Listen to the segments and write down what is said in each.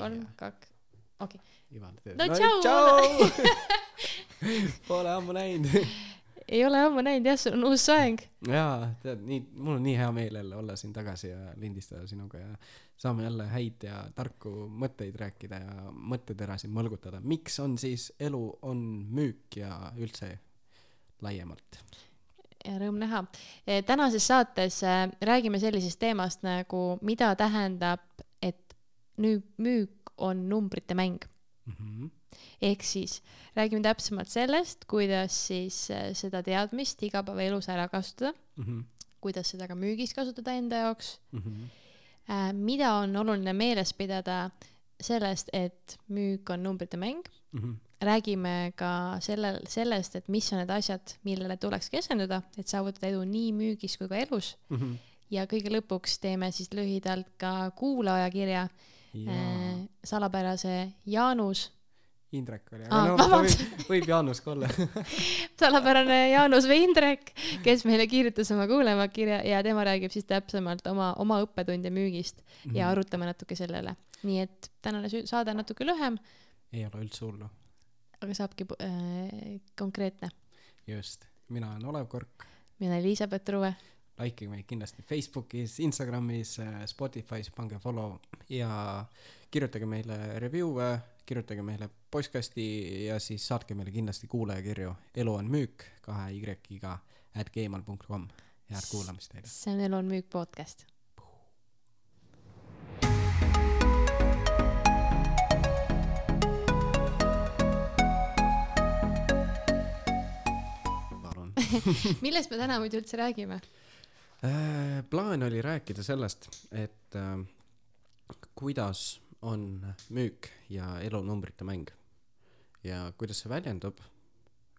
kolm, kaks, okei. Ivan teeb No no, tšau! tšau Pole ammu näinud ei ole ammu näinud jah, sul on uus soeng. jaa tead nii mul on nii hea meel jälle olla siin tagasi ja lindistada sinuga ja saame jälle häid ja tarku mõtteid rääkida ja mõtteterasid mõlgutada miks on siis elu on müük ja üldse laiemalt ja rõõm näha. tänases saates äh, räägime sellisest teemast nagu, mida tähendab, nüüd müük on numbrite mäng. mm -hmm. ehk siis räägime täpsemalt sellest, kuidas siis äh, seda teadmist igapäevaelus ära kasutada, Mm -hmm. kuidas seda ka müügis kasutada enda jaoks Mm -hmm. äh,, mida on oluline meeles pidada sellest, et müük on numbrite mäng, Mm -hmm. räägime ka sellel, sellest, et mis on need asjad, millele tuleks keskenduda, et saavutada edu nii müügis kui ka elus Mm -hmm. ja kõige lõpuks teeme siis lühidalt ka kuulajakirja ja äh, salapärase Jaanus, Indrek oli aga no ta vabandust. võib, võib Jaanus ka olla salapärane Jaanus Veindrek, kes meile kirjutas oma kuulajakirja ja tema räägib siis täpsemalt oma, oma õppetunde müügist Mhm. ja arutame natuke selle üle. nii et tänane saade on natuke lühem, ei ole üldse hullu aga saabki äh, konkreetne. just mina olen Olev Kork mina olen Elizabeth Truve. likeige meid kindlasti Facebookis Instagramis Spotify's pange follow ja kirjutage meile review'e kirjutage meile postkasti ja siis saatke meile kindlasti kuulajakirju elu on müük kahe y-ga at gmail.com head kuulamist teile see on Elu on müük podcast. millest me täna muidu üldse räägime? Äh, plaan oli rääkida sellest, et äh, kuidas on müük ja elunumbrite mäng ja kuidas see väljendub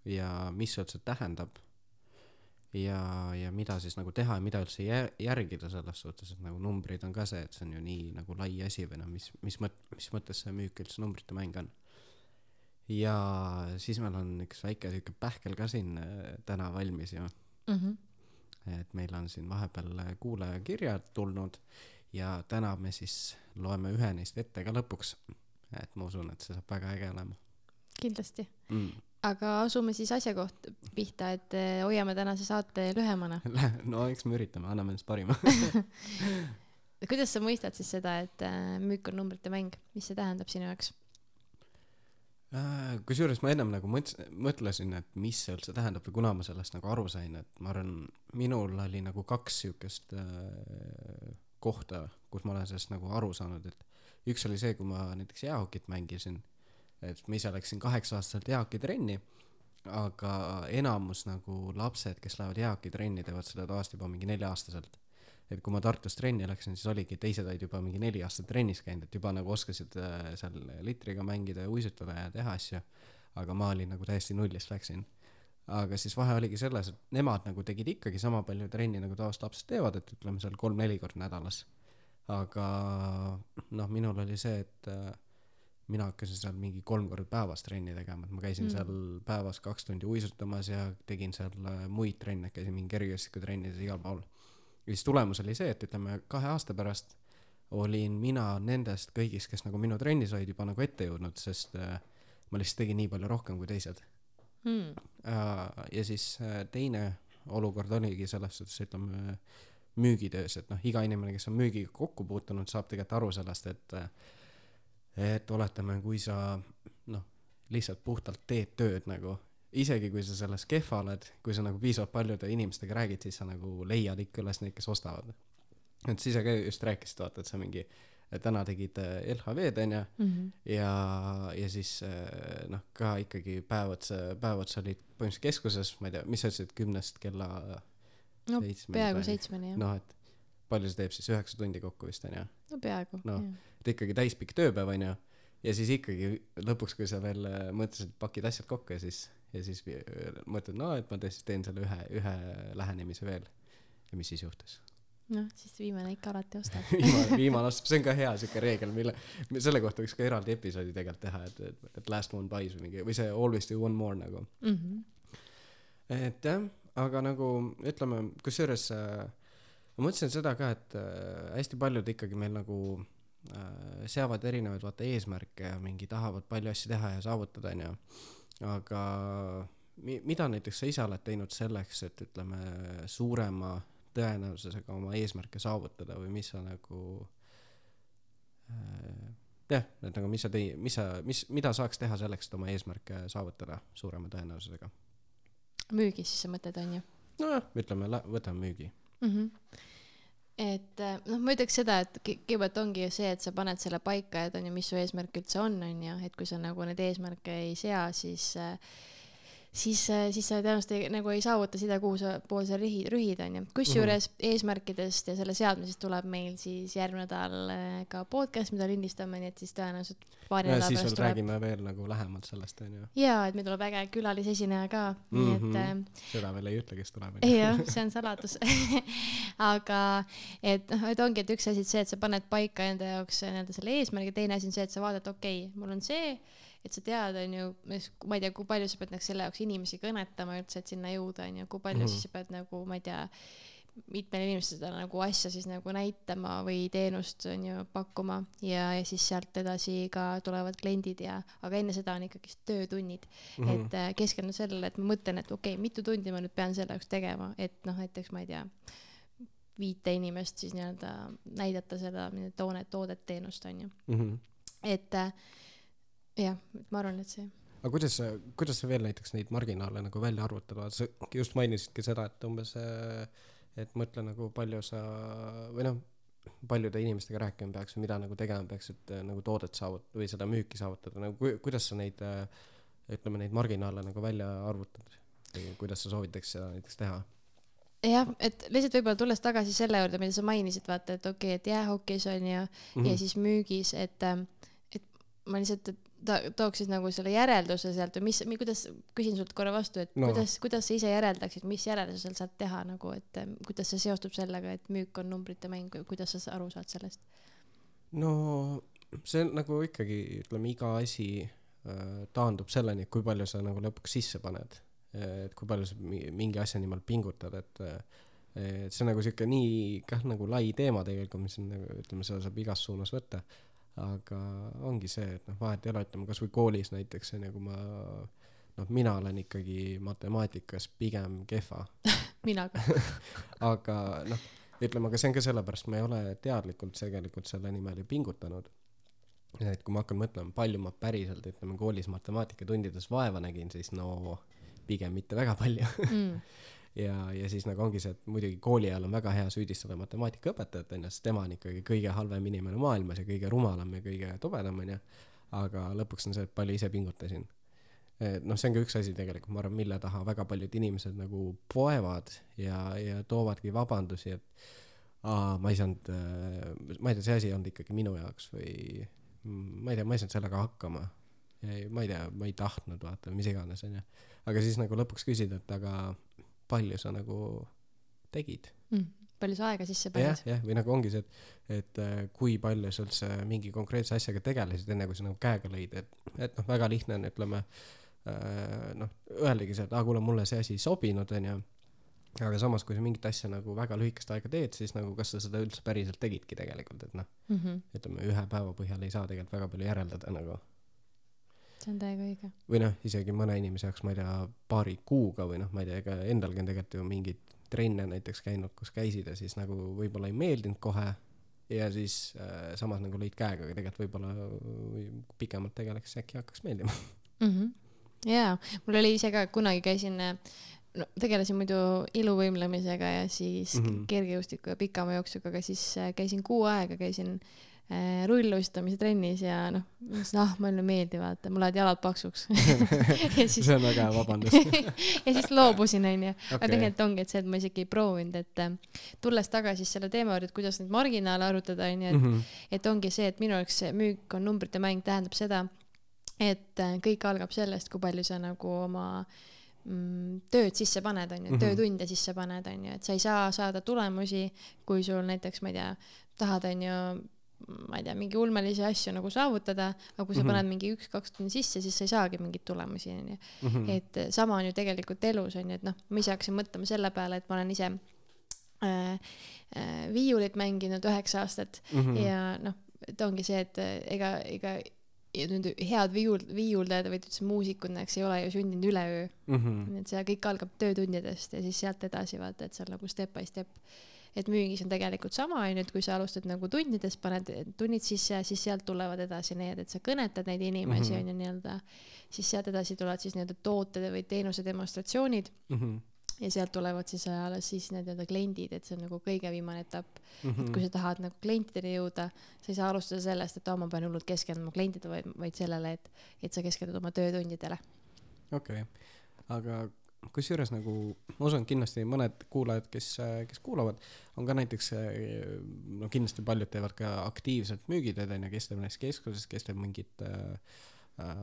ja mis see üldse tähendab ja, ja mida siis nagu teha ja mida üldse jär- järgida selles suhtes, et nagu numbrid on ka see, et see on ju nii nagu lai asi või noh, mis, mis mõt-, mis mõttes see müük üldse numbrite mäng on. ja siis meil on üks väike siuke pähkel ka siin äh, täna valmis ju mm. -hmm. Et meil on siin vahepeal kuulajakirjad tulnud ja täna me siis loeme ühe neist ette ka lõpuks. et ma usun, et see saab väga äge olema kindlasti. mm.. aga asume siis asja kohta pihta, et eh, hoiame tänase saate lühemana. no eks me üritame, anname endast parima kuidas sa mõistad siis seda, et eh, müük on numbrite mäng, mis see tähendab sinu jaoks? Äh, kusjuures ma ennem nagu mõts-, mõtlesin, et mis see üldse tähendab või kuna ma sellest nagu aru sain, et ma arvan, minul oli nagu kaks siukest äh, kohta, kus ma olen sellest nagu aru saanud, et üks oli see, kui ma näiteks jäähokit mängisin, et ma ise läksin kaheksa-aastaselt jäähokitrenni, aga enamus nagu lapsed, kes lähevad jäähokitrenni, teevad seda tavaliselt juba mingi nelja-aastaselt. Et kui ma Tartus trenni läksin, siis oligi, teised olid juba mingi neli aastat trennis käinud, et juba nagu oskasid äh, seal litriga mängida ja uisutada ja teha asju. aga ma olin nagu täiesti nullist läksin. aga siis vahe oligi selles, et nemad nagu tegid ikkagi sama palju trenni nagu tavaliselt lapsed teevad, et ütleme seal kolm-neli korda nädalas. aga noh, minul oli see, et äh, mina hakkasin seal mingi kolm korda päevas trenni tegema, et ma käisin Mm. seal päevas kaks tundi uisutamas ja tegin seal äh, muid trenne, käisin mingi kergejõustikutrennides igal pool. Ja siis tulemus oli see, et ütleme kahe aasta pärast olin mina nendest kõigist, kes nagu minu trennis olid juba nagu ette jõudnud, sest äh, ma lihtsalt tegin nii palju rohkem kui teised. Hmm. ja siis äh, teine olukord oligi selles suhtes, ütleme müügitöös, et noh, iga inimene, kes on müügiga kokku puutunud, saab tegelikult aru sellest, et et oletame, kui sa noh, lihtsalt puhtalt teed tööd nagu, isegi kui sa selles kehva oled, kui sa nagu piisavalt paljude inimestega räägid, siis sa nagu leiad ikka üles neid, kes ostavad. et sa ise ka just rääkisid, vaata, et sa mingi täna tegid äh, LHV-d onju Mm -hmm. ja, ja siis äh, noh, ka ikkagi päev otsa, päev otsa olid põhimõtteliselt keskuses, ma ei tea, mis sa ütlesid, kümnest kella no peaaegu seitsmeni jah. noh, et palju see teeb siis, üheksa tundi kokku vist onju, no peaaegu no. jah. et ikkagi täispikk tööpäev onju. ja siis ikkagi lõpuks, kui sa veel äh, mõtlesid, pakid asjad kokku ja siis, ja siis mõtled, no et ma tõesti teen selle ühe, ühe lähenemise veel. ja mis siis juhtus? noh, siis viimane ikka alati ostab. viimane, viimane aasta, see on ka hea siuke reegel, mille, selle kohta võiks ka eraldi episoodi tegelikult teha, et, et, et last one buys või mingi, või see always do one more nagu. mm. -hmm. et jah, aga nagu ütleme, kusjuures äh, ma mõtlesin seda ka, et äh, hästi paljud ikkagi meil nagu äh, seavad erinevaid vaata eesmärke ja mingi tahavad palju asju teha ja saavutada onju aga mi- mida näiteks sa ise oled teinud selleks et ütleme suurema tõenäosusega oma eesmärke saavutada või mis sa nagu äh, jah et nagu mis sa tei- mis sa mis mida saaks teha selleks et oma eesmärke saavutada suurema tõenäosusega? Müügis siis sa mõtled onju nojah ütleme võtame müügi. Mm -hmm. Et äh, noh ma ütleks seda et kõ- kõigepealt ongi ju see et sa paned selle paika et onju mis su eesmärk üldse on onju et kui sa nagu neid eesmärke ei sea siis äh, siis äh, siis sa tõenäoliselt ei, nagu ei saavuta seda kuhu sa poole sa rühid rühid onju kusjuures mm -hmm. eesmärkidest ja selle seadmisest tuleb meil siis järgmine nädal äh, ka podcast mida lindistame nii et siis tõenäoliselt paari nädala pärast tuleb räägime veel nagu lähemalt sellest onju jaa et meil tuleb äge külalisesineja ka nii et Mhm. äh, seda veel ei ütle kes tuleb jah, see on saladus. aga et noh, et ongi, et üks asi, et see, et sa paned paika enda jaoks nii-öelda selle eesmärgi, teine asi on see, et sa vaatad, okei okay,, mul on see, et sa tead, on ju, ma ei tea, kui palju sa pead nagu selle jaoks inimesi kõnetama üldse, et sinna jõuda, on ju, kui palju mm. -hmm. siis sa pead nagu, ma ei tea, mitmele inimesele seda nagu asja siis nagu näitama või teenust on ju pakkuma ja, ja siis sealt edasi ka tulevad kliendid ja, aga enne seda on ikkagist töötunnid mm, -hmm. et äh, keskendun sellele, et ma mõtlen, et okei okay,, mitu tundi ma nüüd pean selle jaoks tegema, et noh, näiteks ma ei tea, viite inimest siis nii-öelda näidata seda toonet, toodet, teenust on ju, -hmm. et äh, jah, et ma arvan, et see aga kuidas sa, kuidas sa veel näiteks neid marginaale nagu välja arvutada, sa just mainisidki seda, et umbes, et mõtle nagu palju sa või noh, paljude inimestega rääkima peaks või mida nagu tegema peaks, et äh, nagu toodet saavut- või seda müüki saavutada, nagu ku- kuidas sa neid äh, ütleme, neid marginaale nagu välja arvutad või kuidas sa soovitaks seda näiteks teha? jah, et lihtsalt võib-olla tulles tagasi selle juurde, mida sa mainisid, vaata, et okei okay,, et jäähokis on ju mm. -hmm. ja siis müügis, et, et ma lihtsalt ta- tooks siis nagu selle järelduse sealt või mis, kuidas, küsin sult korra vastu, et No. kuidas, kuidas sa ise järeldaksid, mis järelduse seal saad teha nagu, et kuidas see seostub sellega, et müük on numbrite mäng või kuidas sa aru saad sellest? no see on nagu ikkagi ütleme iga asi äh, taandub selleni kui palju sa nagu lõpuks sisse paned et kui palju sa mi- mingi asja nimel pingutad et et see on nagu sihuke nii kah nagu lai teema tegelikult mis on nagu ütleme seda saab igas suunas võtta aga ongi see et noh vahet ei ole ütleme kasvõi koolis näiteks onju kui ma noh mina olen ikkagi matemaatikas pigem kehva mina ka. aga noh, ütleme, aga see on ka sellepärast, ma ei ole teadlikult tegelikult selle nimel ju pingutanud. et kui ma hakkan mõtlema, palju ma päriselt, ütleme koolis matemaatikatundides vaeva nägin, siis no pigem mitte väga palju Mm. ja, ja siis nagu ongi see, et muidugi kooli ajal on väga hea süüdistada matemaatikaõpetajat onju, sest tema on ikkagi kõige halvem inimene maailmas ja kõige rumalam ja kõige tobedam onju. aga lõpuks on see, et palju ise pingutasin. et noh, see on ka üks asi tegelikult, ma arvan, mille taha väga paljud inimesed nagu poevad ja, ja toovadki vabandusi, et aa, ma ei saanud, ma ei tea, see asi ei olnud ikkagi minu jaoks või ma ei tea, ma ei saanud sellega hakkama. ma ei tea, ma ei tahtnud vaata, mis iganes onju. aga siis nagu lõpuks küsida, et aga palju sa nagu tegid Mm. palju sa aega sisse jah paned?, jah, või nagu ongi see, et, et äh, kui palju sa üldse mingi konkreetse asjaga tegelesid, enne kui sa nagu käega lõid, et, et noh, väga lihtne on, ütleme äh, noh, öeldagi see, et aa, kuule, mulle see asi ei sobinud, onju. aga samas, kui sa mingit asja nagu väga lühikest aega teed, siis nagu kas sa seda üldse päriselt tegidki tegelikult, et noh, Mm -hmm. ütleme ühe päeva põhjal ei saa tegelikult väga palju järeldada nagu. See on täiega õige. või noh, isegi mõne inimese jaoks, ma ei tea, paari kuuga või noh, ma ei tea, ega endalgi on tegelikult ju mingeid trenne näiteks käinud, kus käisid ja siis nagu võib-olla ei meeldinud kohe ja siis äh, samas nagu lõid käega, aga tegelikult võib-olla või pikemalt tegeleks, äkki hakkaks meeldima. mm. -hmm. jaa, mul oli ise ka, kunagi käisin, no tegelesin muidu iluvõimlemisega ja siis mm. -hmm. kergejõustiku ja pikama jooksuga, aga siis äh, käisin kuu aega, käisin äh, rulluistamise trennis ja noh, mõtlesin, ah, mulle ei meeldi, vaata, mul lähevad jalad paksuks ja siis see on väga hea vabandus. ja siis loobusin, onju. aga tegelikult ongi, et see, et ma isegi ei proovinud, et äh, tulles tagasi selle teema juurde, et kuidas neid marginaale arvutada, onju, et Mhm. et ongi see, et minu jaoks see müük on numbrite mäng, tähendab seda, et äh, kõik algab sellest, kui palju sa nagu oma mm, tööd sisse paned, onju, Mhm. töötunde sisse paned, onju, et sa ei saa saada tulemusi, kui sul näiteks, ma ei tea, tahad, onju, ma ei tea, mingi ulmelisi asju nagu saavutada, aga kui sa Mhm. paned mingi üks-kaks tundi sisse, siis sa ei saagi mingeid tulemusi, onju. Mhm. et äh, sama on ju tegelikult elus onju, et noh, ma ise hakkasin mõtlema selle peale, et ma olen ise äh, äh, viiulit mänginud üheksa aastat Mhm. ja noh, et ongi see, et äh, ega, ega ja nüüd head viiul, viiuldajad või üldse muusikud, eks ei ole ju sündinud üleöö. Mhm. nii et see kõik algab töötundidest ja siis sealt edasi vaata, et see on nagu step by step. Et müügis on tegelikult sama, onju, et kui sa alustad nagu tundidest, paned tunnid sisse, siis sealt tulevad edasi need, et sa kõnetad neid inimesi, Mhm. onju, nii-öelda. siis sealt edasi tulevad siis nii-öelda toote või teenuse demonstratsioonid Mhm. ja sealt tulevad siis alles siis need nii-öelda kliendid, et see on nagu kõige viimane etapp. Mhm. et kui sa tahad nagu klientideni jõuda, sa ei saa alustada sellest, et aa, ma pean hullult keskenduma klientidele, vaid, vaid sellele, et, et sa keskendud oma töötundidele. okei, aga kusjuures nagu ma usun, kindlasti mõned kuulajad, kes, kes kuulavad, on ka näiteks no kindlasti paljud teevad ka aktiivselt müügitööd onju, kes teeb näiteks keskuses, kes teeb mingit äh,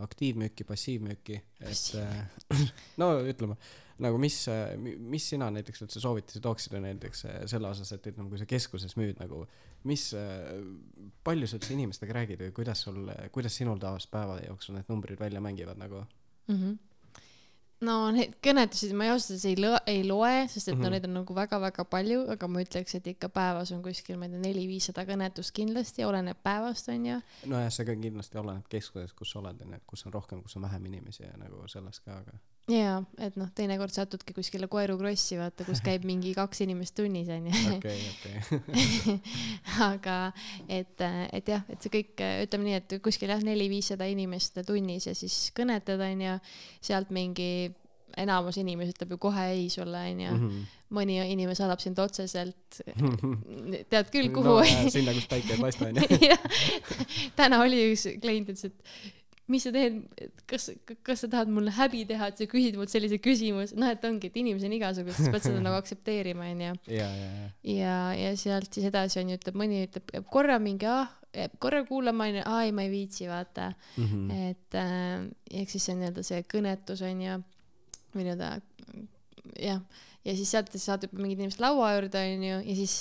aktiivmüüki, passiivmüüki, et äh, no ütleme nagu mis, mis sina näiteks üldse soovitusi tooksid näiteks selle osas, et ütleme, kui sa keskuses müüd nagu, mis, palju sa üldse inimestega räägid või kuidas sul, kuidas sinul tavaliselt päeva jooksul need numbrid välja mängivad nagu? mm. -hmm. No neid kõnetusi ma ausalt öeldes ei lo-, ei loe, sest et mm -hmm. no Mhm. neid on nagu väga-väga palju, aga ma ütleks, et ikka päevas on kuskil, ma ei tea, neli-viissada kõnetust kindlasti, oleneb päevast, onju. nojah, see ka kindlasti oleneb keskusest, kus sa oled, onju, et kus on rohkem, kus on vähem inimesi ja nagu sellest ka, aga jaa, et noh, teinekord satudki kuskile Koeru krossi, vaata, kus käib mingi kaks inimest tunnis, onju. okei, okei. aga et, et jah, et see kõik, ütleme nii, et kuskil jah, neli-viissada inimest tunnis ja siis kõnetad, onju, sealt mingi enamus inimesi ütleb ju kohe ei sulle, onju. Mhm. mõni inimene saadab sind otseselt, tead küll, kuhu no,. sinna, kus päike ei paista, onju. täna oli üks klient ütles, et mis sa teed, kas, kas sa tahad mulle häbi teha, et sa küsid mult sellise küsimuse, noh, et ongi, et inimesi on igasuguseid, sa pead seda nagu aktsepteerima, onju. ja, ja, ja. ja, ja sealt siis edasi on ju, ütleb mõni ütleb jääb korra mingi ah, korra kuulama onju, aa ei, ma ei viitsi, vaata. Mhm. et äh, ehk siis see on nii-öelda see kõnetus onju nii-öelda jah, ja siis sealt sa saad juba mingid inimesed laua juurde onju ja siis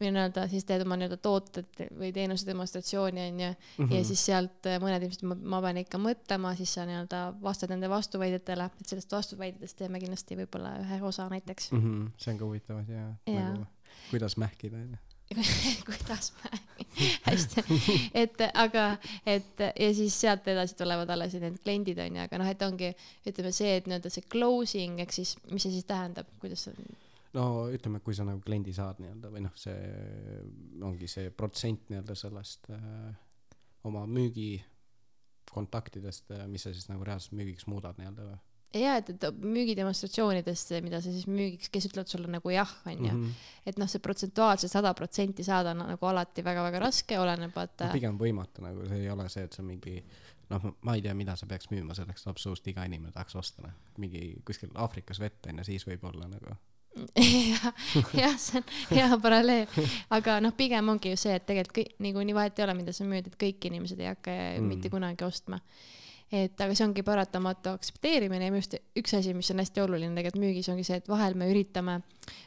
või nii-öelda siis teed oma nii-öelda tooted või teenuse demonstratsiooni onju Mhm. ja siis sealt äh, mõned inimesed, ma, pean ikka mõtlema, siis sa nii-öelda vastad nende vastuväidetele, et sellest vastuväidetest teeme kindlasti võib-olla ühe osa näiteks. Mhm. see on ka huvitav asi jah Jaa. nagu kuidas mähkida onju kuidas ma, hästi, et aga, et ja siis sealt edasi tulevad alles need kliendid onju, aga noh, et ongi, ütleme see, et nii-öelda see closing ehk siis, mis see siis tähendab, kuidas see no ütleme, kui sa nagu kliendi saad nii-öelda või noh, see ongi see protsent nii-öelda sellest äh, oma müügi kontaktidest, mis sa siis nagu reaalselt müügiks muudad nii-öelda või ja et, et müügidemonstratsioonidest, mida sa siis müügiks, kes ütlevad sulle nagu jah, onju. Mhm. et noh, see protsentuaalselt sada protsenti saada on nagu alati väga-väga raske, oleneb vaata no,. pigem võimatu nagu see ei ole see, et sa mingi noh, ma ei tea, mida sa peaks müüma selleks, absoluutselt iga inimene tahaks osta noh, mingi kuskil Aafrikas vett onju, siis võib-olla nagu jah, jah, see on hea paralleel, aga noh, pigem ongi ju see, et tegelikult kõik niikuinii vahet ei ole, mida sa müüd, et kõik inimesed ei hakka. Mm. mitte kunagi ostma. Et aga see ongi paratamatu aktsepteerimine ja minu arust üks asi, mis on hästi oluline tegelikult müügis ongi see, et vahel me üritame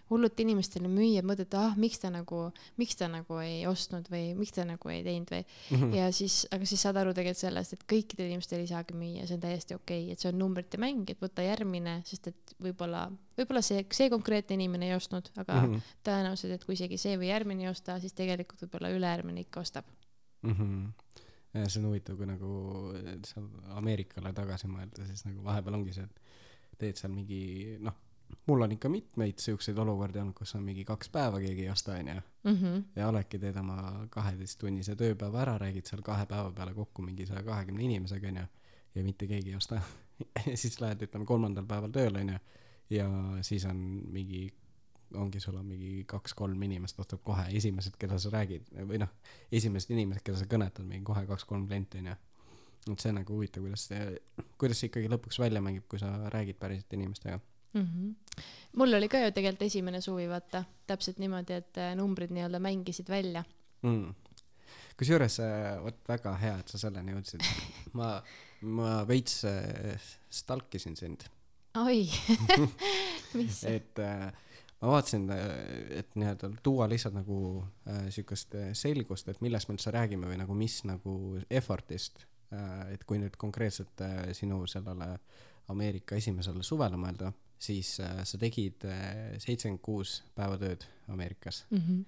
hullult inimestele müüa, mõelda, et ah, miks ta nagu, miks ta nagu ei ostnud või miks ta nagu ei teinud või Mhm. ja siis, aga siis saad aru tegelikult sellest, et kõikidele inimestele ei saagi müüa, see on täiesti okei okay,, et see on numbrite mäng, et võta järgmine, sest et võib-olla, võib-olla see, see konkreetne inimene ei ostnud, aga mm. -hmm. tõenäoliselt, et kui isegi see või järgmine ei osta, siis tegelikult võib-olla ülejärgmine ikka ostab. Mhm. Ja see on huvitav, kui nagu seal Ameerikale tagasi mõelda, siis nagu vahepeal ongi see, et teed seal mingi noh, mul on ikka mitmeid siukseid olukordi olnud, kus on mingi kaks päeva keegi ei osta onju Mhm. ja oledki, teed oma kaheteisttunnise tööpäeva ära, räägid seal kahe päeva peale kokku mingi saja kahekümne inimesega onju ja mitte keegi ei osta ja siis lähed ütleme kolmandal päeval tööle onju ja siis on mingi ongi sul on mingi kaks-kolm inimest ostab kohe esimesed keda sa räägid või noh esimesed inimesed keda sa kõnetad mingi kohe kaks-kolm klienti onju et see on nagu huvitav kuidas see kuidas see ikkagi lõpuks välja mängib kui sa räägid päriselt inimestega Mm -hmm. mul oli ka ju tegelikult esimene suvi, vaata, täpselt niimoodi, et äh, numbrid nii-öelda mängisid välja. mm. kusjuures äh, vot väga hea et sa selleni jõudsid ma ma veits äh, stalkisin sind oi, mis, et äh, ma vaatasin äh, et nii-öelda tuua lihtsalt nagu äh, siukest äh, selgust et millest me üldse räägime või nagu mis nagu effort'ist äh, et kui nüüd konkreetselt äh, sinu sellele Ameerika esimesele suvele mõelda siis äh, sa tegid seitsekümmend kuus päeva tööd Ameerikas mm. -hmm.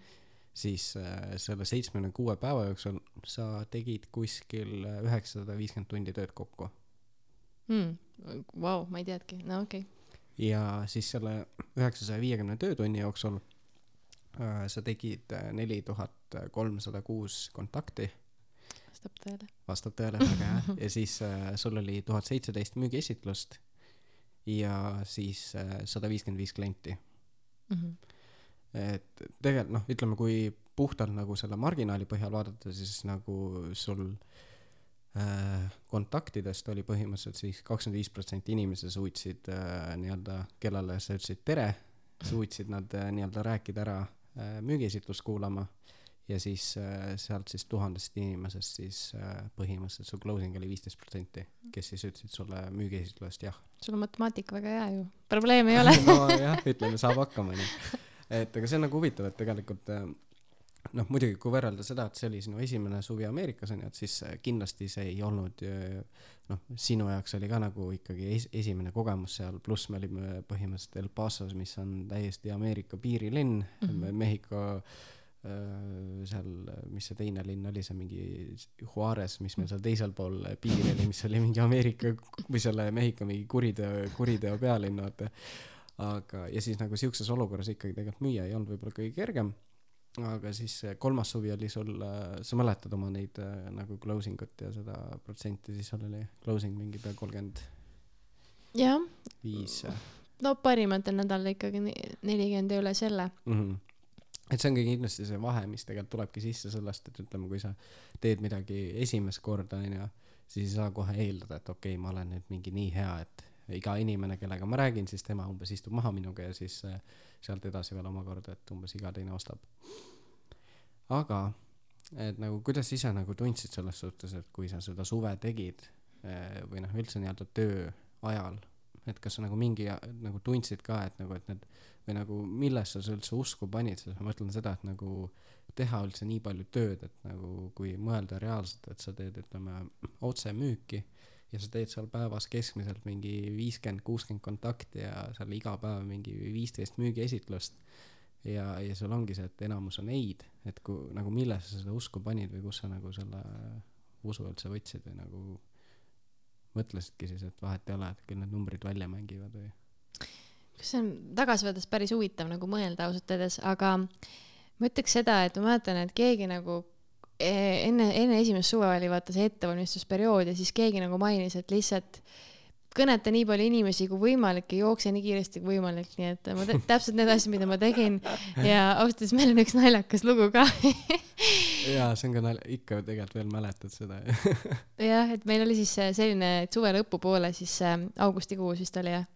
siis äh, selle seitsmekümne kuue päeva jooksul sa tegid kuskil äh, üheksasada viiskümmend tundi tööd kokku mm.. Vau, ma ei teadki, no okei okay.. Ja siis selle üheksasaja viiekümne töötunni jooksul äh, sa tegid neli tuhat kolmsada kuus kontakti, vastab tõele. vastab tõele, väga hea, ja siis äh, sul oli tuhat seitseteist müügiesitlust ja siis sada viiskümmend viis klienti. Mhm. et tegelikult noh, ütleme, kui puhtalt nagu selle marginaali põhjal vaadata, siis nagu sul äh, kontaktidest oli põhimõtteliselt siis kakskümmend viis protsenti inimesi suutsid äh, nii-öelda, kellele sa ütlesid tere, suutsid nad äh, nii-öelda rääkida ära äh, müügiesitlust kuulama ja siis äh, sealt siis tuhandest inimesest siis äh, põhimõtteliselt su closing oli viisteist protsenti, kes siis ütlesid sulle müügiesitlusest jah. sul on matemaatika väga hea ju, probleemi ei ole. nojah, ütleme, saab hakkama onju. et aga see on nagu huvitav, et tegelikult äh, noh, muidugi kui võrrelda seda, et see oli sinu esimene suvi Ameerikas onju, et siis kindlasti see ei olnud noh, sinu jaoks oli ka nagu ikkagi es esimene kogemus seal, pluss me olime põhimõtteliselt El Pasos, mis on täiesti Ameerika piirilinn mm. -hmm. Mehhiko äh, seal, mis see teine linn oli, see mingi Juarez, mis meil seal teisel pool piiri oli, mis oli mingi Ameerika või selle Mehhiko mingi kuriteo, kuriteo pealinn, vaata. aga, ja siis nagu siukses olukorras ikkagi tegelikult müüa ei olnud võib-olla kõige kergem. Aga siis kolmas suvi oli sul, sa mäletad oma neid äh, nagu closing ut ja seda protsenti, siis sul oli closing mingi pea kolmkümmend jah, viis no parimatel nädalal ikkagi ne- nelikümmend üle selle. mm. -hmm. et see ongi kindlasti see vahe, mis tegelikult tulebki sisse sellest, et ütleme, kui sa teed midagi esimest korda, onju, siis ei saa kohe eeldada, et okei okay,, ma olen nüüd mingi nii hea, et iga inimene, kellega ma räägin, siis tema umbes istub maha minuga ja siis äh, sealt edasi veel omakorda, et umbes iga teine ostab. aga, et nagu kuidas ise nagu tundsid selles suhtes, et kui sa seda suve tegid eh, või noh, üldse nii-öelda töö ajal, et kas sa nagu mingi nagu tundsid ka, et nagu, et need või nagu millesse sa üldse usku panid, sest ma mõtlen seda, et nagu teha üldse nii palju tööd, et nagu kui mõelda reaalselt, et sa teed, ütleme, otsemüüki ja sa teed seal päevas keskmiselt mingi viiskümmend, kuuskümmend kontakti ja seal iga päev mingi viisteist müügiesitlust ja, ja sul ongi see, et enamus on ei-d, et kui nagu millesse sa seda usku panid või kus sa nagu selle usu üldse võtsid või nagu mõtlesidki siis, et vahet ei ole, et küll need numbrid välja mängivad või? see on tagasi võttes päris huvitav nagu mõelda ausalt öeldes, aga ma ütleks seda, et ma mäletan, et keegi nagu enne, enne esimest suve oli vaata see ettevalmistusperiood ja siis keegi nagu mainis, et lihtsalt kõneta nii palju inimesi kui võimalik ja jookse nii kiiresti kui võimalik, nii et ma täpselt need asjad, mida ma tegin. Ja ausalt öeldes meil on üks naljakas lugu ka. Jaa, see on ka nalja, ikka tegelikult veel mäletad seda. Jah, et meil oli siis äh, selline suve lõpupoole siis äh, augustikuus vist oli jah,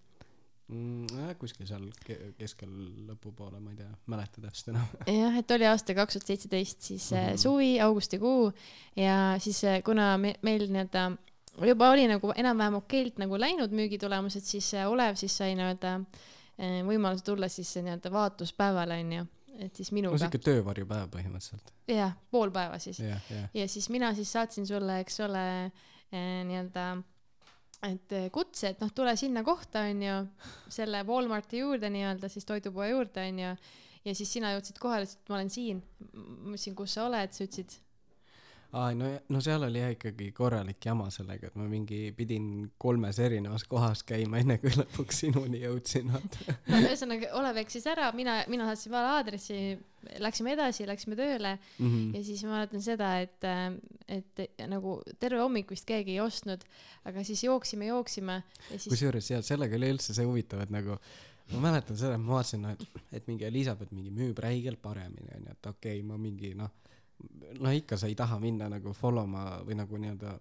mm,? kuskil seal ke- keskel lõpupoole, ma ei tea, mäleta täpselt enam. jah, et oli aasta kaks tuhat seitseteist siis mm. -hmm. suvi, augustikuu ja siis äh, kuna me, meil nii-öelda juba oli nagu enam-vähem okeilt nagu läinud müügitulemused, siis äh, Olev siis sai nii-öelda võimaluse tulla siis nii-öelda vaatluspäevale onju, et siis no minuga siuke töövarjupäev põhimõtteliselt. jah, pool päeva siis jah, jah. ja siis mina siis saatsin sulle, eks ole nii-öelda, et eh, kutse, et noh, tule sinna kohta, onju, selle Walmarti juurde nii-öelda siis toidupoe juurde, onju. ja siis sina jõudsid kohale, ütlesid, et ma olen siin. ma ütlesin, kus sa oled, sa ütlesid, aa, no, no seal oli jah ikkagi korralik jama sellega, et ma mingi pidin kolmes erinevas kohas käima, enne kui lõpuks sinuni jõudsin, no ühesõnaga Olev eksis ära, mina, mina saatsin vale aadressi, läksime edasi, läksime tööle Mhm. ja siis ma mäletan seda, et, et nagu terve hommik vist keegi ei ostnud, aga siis jooksime, jooksime ja siis kusjuures jah, sellega oli üldse see huvitav, et nagu ma mäletan seda, ma vaatasin, noh, et, et mingi Elizabeth mingi müüb räigelt paremini, onju, et okei okay,, ma mingi noh, no ikka sa ei taha minna nagu follow ma või nagu nii-öelda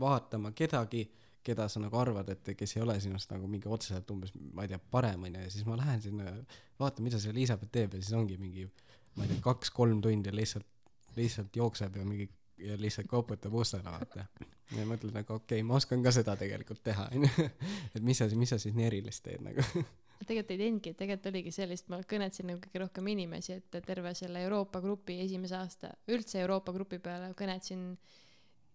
vaatama kedagi, keda sa nagu arvad, et kes ei ole sinust nagu mingi otseselt umbes, ma ei tea, parem onju, ja siis ma lähen sinna, vaatan, mida see Elizabeth teeb ja siis ongi mingi, ma ei tea, kaks-kolm tundi lihtsalt, lihtsalt jookseb ja mingi ja lihtsalt koputab ustele, vaata. ja mõtled nagu okei okay,, ma oskan ka seda tegelikult teha, onju. et mis sa, mis sa siis nii erilist teed nagu. tegelikult ei teinudki, tegelikult oligi sellist, ma kõnetasin nagu kõige rohkem inimesi, et terve selle Euroopa grupi esimese aasta, üldse Euroopa grupi peale kõnetasin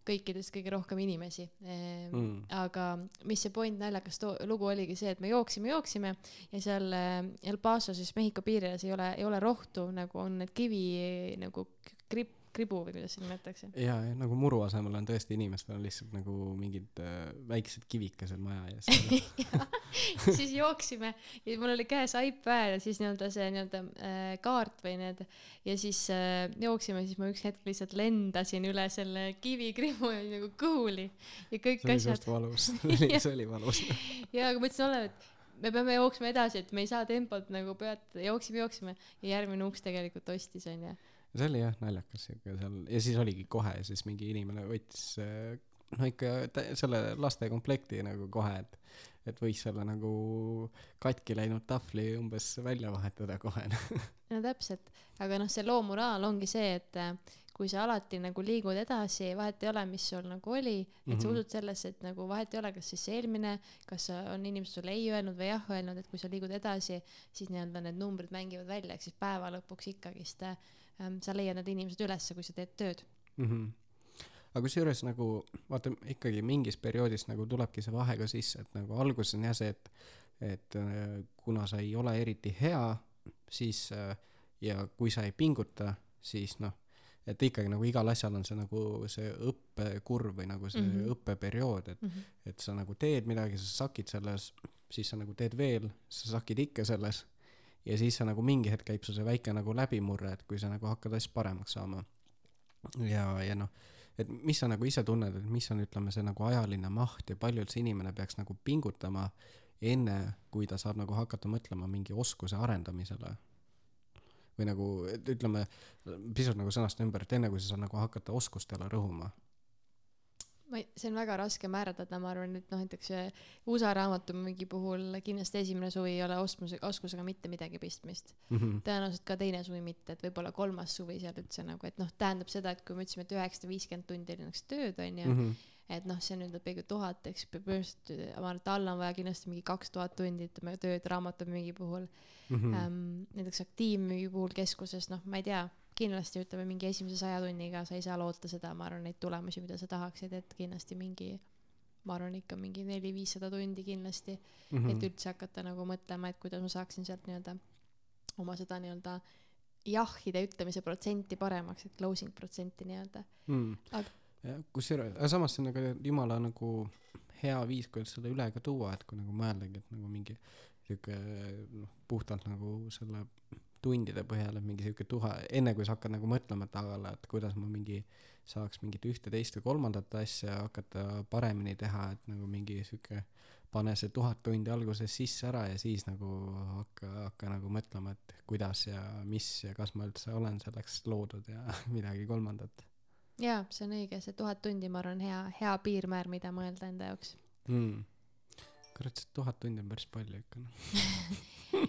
kõikidest kõige rohkem inimesi ehm, Mm. aga mis see point naljakas too lugu oligi see et me jooksime jooksime ja seal äh, El Paso siis Mehhiko piiri ääres ei ole ei ole rohtu nagu on need kivi nagu krip kribu või kuidas seda nimetatakse? Ja, ja nagu muru asemel on tõesti inimestel on lihtsalt nagu mingid äh, väiksed kivikesed maja ees. Siis jooksime. Ja mul oli käes iPad ja siis nii-öelda see nii-öelda äh, kaart või need ja siis äh, jooksime siis ma üks hetk lihtsalt lendasin üle selle kivikrimu ja nagu kõhuli. Ja kõik see oli asjad suht valus. See oli valus. Ja aga ma ütlesin Olele et me peame jooksma edasi et me ei saa tempot nagu peatada jooksime jooksime. Ja järgmine uks tegelikult ostis onju see oli jah naljakas siuke seal ja siis oligi kohe siis mingi inimene võttis äh, no ikka selle lastekomplekti nagu kohe et et võis selle nagu katki läinud tahvli umbes välja vahetada kohe no täpselt aga noh see loo moraal ongi see et äh, kui sa alati nagu liigud edasi vahet ei ole mis sul nagu oli et sa Mhm. usud sellesse et nagu vahet ei ole kas siis eelmine kas on inimesed sulle ei öelnud või jah öelnud et kui sa liigud edasi siis nii-öelda need numbrid mängivad välja ehk siis päeva lõpuks ikkagist äh, sa leiad need inimesed ülesse kui sa teed tööd mm. -hmm. aga kusjuures nagu vaata ikkagi mingis perioodis nagu tulebki see vahe ka sisse, et nagu alguses on jah see, et et äh, kuna sa ei ole eriti hea, siis äh, ja kui sa ei pinguta, siis noh, et ikkagi nagu igal asjal on see nagu see õppekurv või nagu see mm. -hmm. õppeperiood, et mm. -hmm. et sa nagu teed midagi, sa sakid selles, siis sa nagu teed veel, sa sakid ikka selles ja siis sa nagu mingi hetk käib sul see väike nagu läbimurre, et kui sa nagu hakkad asja paremaks saama. ja, ja noh, et mis sa nagu ise tunned, et mis on, ütleme, see nagu ajaline maht ja palju üldse inimene peaks nagu pingutama enne, kui ta saab nagu hakata mõtlema mingi oskuse arendamisele. või nagu, ütleme, pisut nagu sõnastan ümber, et enne kui sa saad nagu hakata oskustele rõhuma. Ma ei, see on väga raske määratleda, ma arvan, et noh, näiteks USA raamatumüügi puhul kindlasti esimene suvi ei ole ostmuse, oskusega mitte midagi pistmist. tõenäoliselt ka teine suvi mitte, et võib-olla kolmas suvi seal üldse nagu, et noh, tähendab seda, et kui me ütlesime, et üheksasada viiskümmend tundi oli näiteks tööd onju mm, Mhm. et noh, see on nüüd peaaegu tuhat, eks ma arvan, et alla on vaja kindlasti mingi kaks tuhat tundi ütleme tööd raamatumüügi puhul mm.. Ähm, näiteks aktiivmüügi puhul keskuses, noh, ma ei tea, kindlasti ütleme mingi esimese saja tunniga sa ei saa loota seda, ma arvan, neid tulemusi, mida sa tahaksid, et kindlasti mingi ma arvan ikka mingi neli-viissada tundi kindlasti mm, Mhm. -hmm. et üldse hakata nagu mõtlema, et kuidas ma saaksin sealt nii-öelda oma seda nii-öelda jahhide ütlemise protsenti paremaks, et closing protsenti nii-öelda. mm. Aga-. kusjuures, aga samas see on nagu jumala nagu hea viis, kuidas seda üle ka tuua, et kui nagu mõeldagi, et nagu mingi sihuke noh, puhtalt nagu selle tundide põhjal, et mingi sihuke tuha, enne kui sa hakkad nagu mõtlema, et aga, et kuidas ma mingi saaks mingit ühte, teist või kolmandat asja hakata paremini teha, et nagu mingi sihuke pane see tuhat tundi alguses sisse ära ja siis nagu hakka, hakka nagu mõtlema, et kuidas ja mis ja kas ma üldse olen selleks loodud ja midagi kolmandat jaa, see on õige, see tuhat tundi, ma arvan, hea, hea piirmäär, mida mõelda enda jaoks. mm.. kurat, see tuhat tundi on päris palju ikka noh.